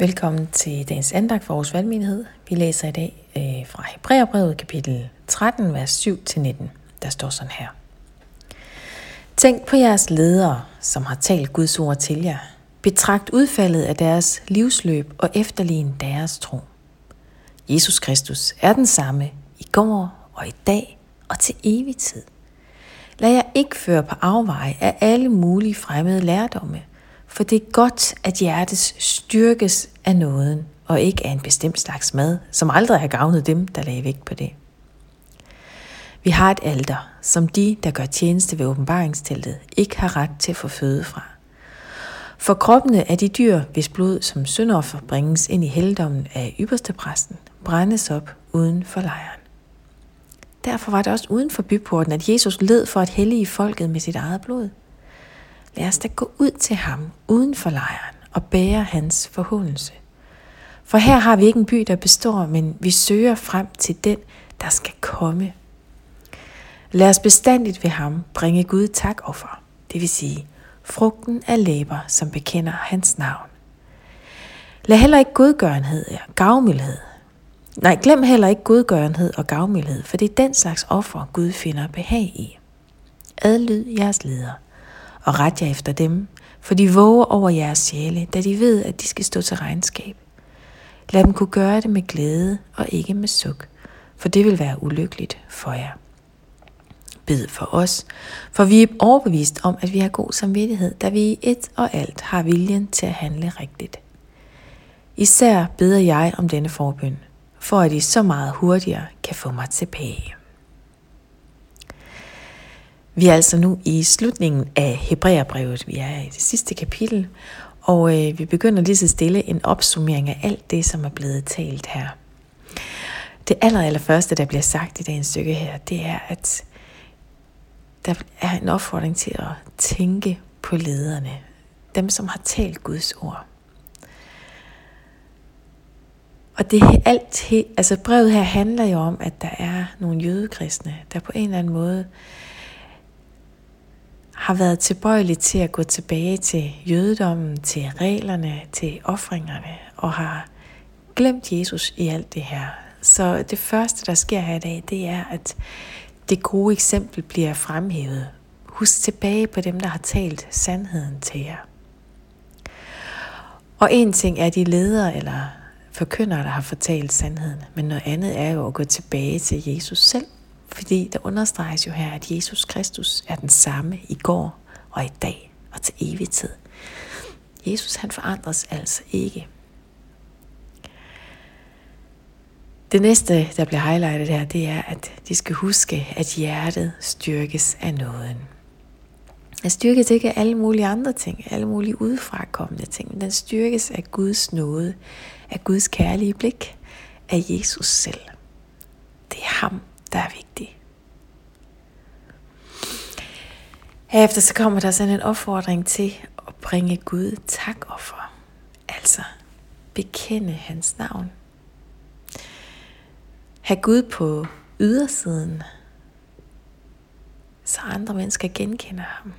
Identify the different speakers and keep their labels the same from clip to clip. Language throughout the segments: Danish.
Speaker 1: Velkommen til dagens andagt for vores valgmenighed. Vi læser i dag øh, fra Hebræerbrevet kapitel 13, vers 7-19. Der står sådan her. Tænk på jeres ledere, som har talt Guds ord til jer. Betragt udfaldet af deres livsløb og efterlign deres tro. Jesus Kristus er den samme i går og i dag og til evig tid. Lad jer ikke føre på afveje af alle mulige fremmede lærdomme, for det er godt, at hjertet styrkes af nåden, og ikke af en bestemt slags mad, som aldrig har gavnet dem, der lagde vægt på det. Vi har et alter, som de, der gør tjeneste ved åbenbaringsteltet, ikke har ret til at få føde fra. For kroppene af de dyr, hvis blod som syndoffer bringes ind i heldommen af ypperste præsten, brændes op uden for lejren. Derfor var det også uden for byporten, at Jesus led for at hellige folket med sit eget blod. Lad os da gå ud til ham uden for lejren og bære hans forhåndelse. For her har vi ikke en by, der består, men vi søger frem til den, der skal komme. Lad os bestandigt ved ham bringe Gud takoffer, det vil sige frugten af læber, som bekender hans navn. Lad heller ikke godgørenhed og gavmildhed. Nej, glem heller ikke godgørenhed og gavmildhed, for det er den slags offer, Gud finder behag i. Adlyd jeres ledere, og ret jer efter dem, for de våger over jeres sjæle, da de ved, at de skal stå til regnskab. Lad dem kunne gøre det med glæde og ikke med suk, for det vil være ulykkeligt for jer. Bed for os, for vi er overbevist om, at vi har god samvittighed, da vi i et og alt har viljen til at handle rigtigt. Især beder jeg om denne forbøn, for at I så meget hurtigere kan få mig tilbage. Vi er altså nu i slutningen af Hebræerbrevet. Vi er i det sidste kapitel, og øh, vi begynder lige så stille en opsummering af alt det, som er blevet talt her. Det aller, aller første, der bliver sagt i dagens stykke her, det er, at der er en opfordring til at tænke på lederne. Dem, som har talt Guds ord. Og det er alt, altså brevet her handler jo om, at der er nogle jødekristne, der på en eller anden måde har været tilbøjelig til at gå tilbage til jødedommen, til reglerne, til offringerne, og har glemt Jesus i alt det her. Så det første, der sker her i dag, det er, at det gode eksempel bliver fremhævet. Husk tilbage på dem, der har talt sandheden til jer. Og en ting er de ledere eller forkyndere, der har fortalt sandheden, men noget andet er jo at gå tilbage til Jesus selv fordi der understreges jo her, at Jesus Kristus er den samme i går og i dag og til evig tid. Jesus han forandres altså ikke. Det næste, der bliver highlightet her, det er, at de skal huske, at hjertet styrkes af nåden. Den styrkes ikke af alle mulige andre ting, alle mulige udefrakommende ting, men den styrkes af Guds nåde, af Guds kærlige blik, af Jesus selv. Det er ham, der er vigtig. Herefter så kommer der sådan en opfordring til at bringe Gud takoffer. Altså bekende hans navn. Ha' Gud på ydersiden, så andre mennesker genkender ham.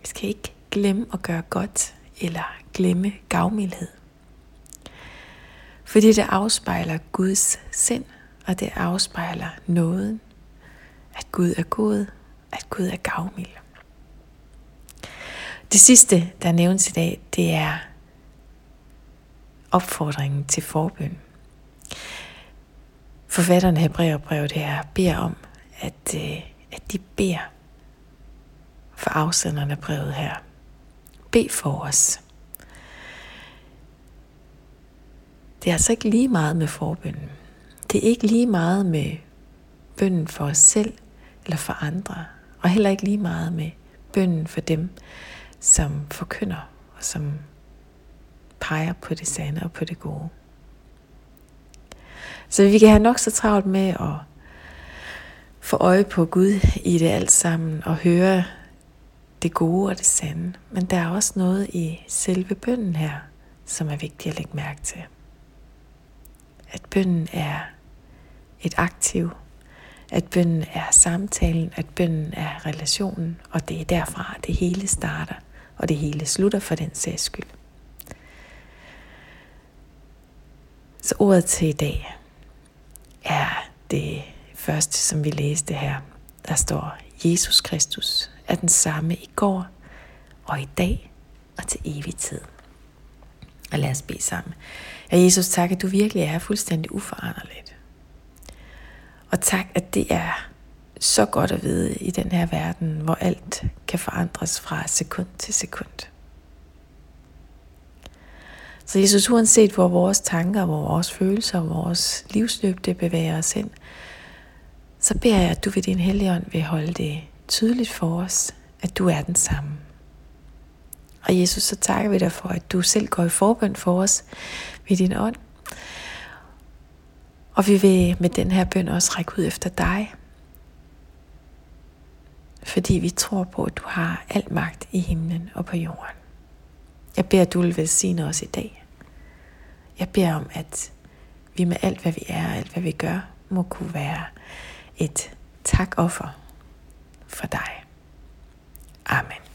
Speaker 1: Vi skal ikke glemme at gøre godt eller glemme gavmildhed. Fordi det afspejler Guds sind og det afspejler nåden, at Gud er god, at Gud er gavmild. Det sidste, der nævnes i dag, det er opfordringen til forbøn. Forfatterne af brevet her beder om, at, øh, at de beder for afsenderne af brevet her. Be for os. Det er altså ikke lige meget med forbønnen. Det er ikke lige meget med bønden for os selv eller for andre, og heller ikke lige meget med bønden for dem, som forkynder og som peger på det sande og på det gode. Så vi kan have nok så travlt med at få øje på Gud i det alt sammen og høre det gode og det sande. Men der er også noget i selve bønden her, som er vigtigt at lægge mærke til. At bønden er et aktiv, at bønden er samtalen, at bønden er relationen, og det er derfra, det hele starter, og det hele slutter for den sags skyld. Så ordet til i dag er det første, som vi læste her. Der står, Jesus Kristus er den samme i går og i dag og til evig tid. Og lad os bede sammen. Ja, Jesus, tak, at du virkelig er fuldstændig uforanderligt. Og tak, at det er så godt at vide i den her verden, hvor alt kan forandres fra sekund til sekund. Så Jesus, uanset hvor vores tanker, hvor vores følelser, hvor vores livsløb det bevæger os hen, så beder jeg, at du ved din hellige ånd vil holde det tydeligt for os, at du er den samme. Og Jesus, så takker vi dig for, at du selv går i forbøn for os ved din ånd. Og vi vil med den her bøn også række ud efter dig. Fordi vi tror på, at du har al magt i himlen og på jorden. Jeg beder, at du vil velsigne os i dag. Jeg beder om, at vi med alt, hvad vi er og alt, hvad vi gør, må kunne være et takoffer for dig. Amen.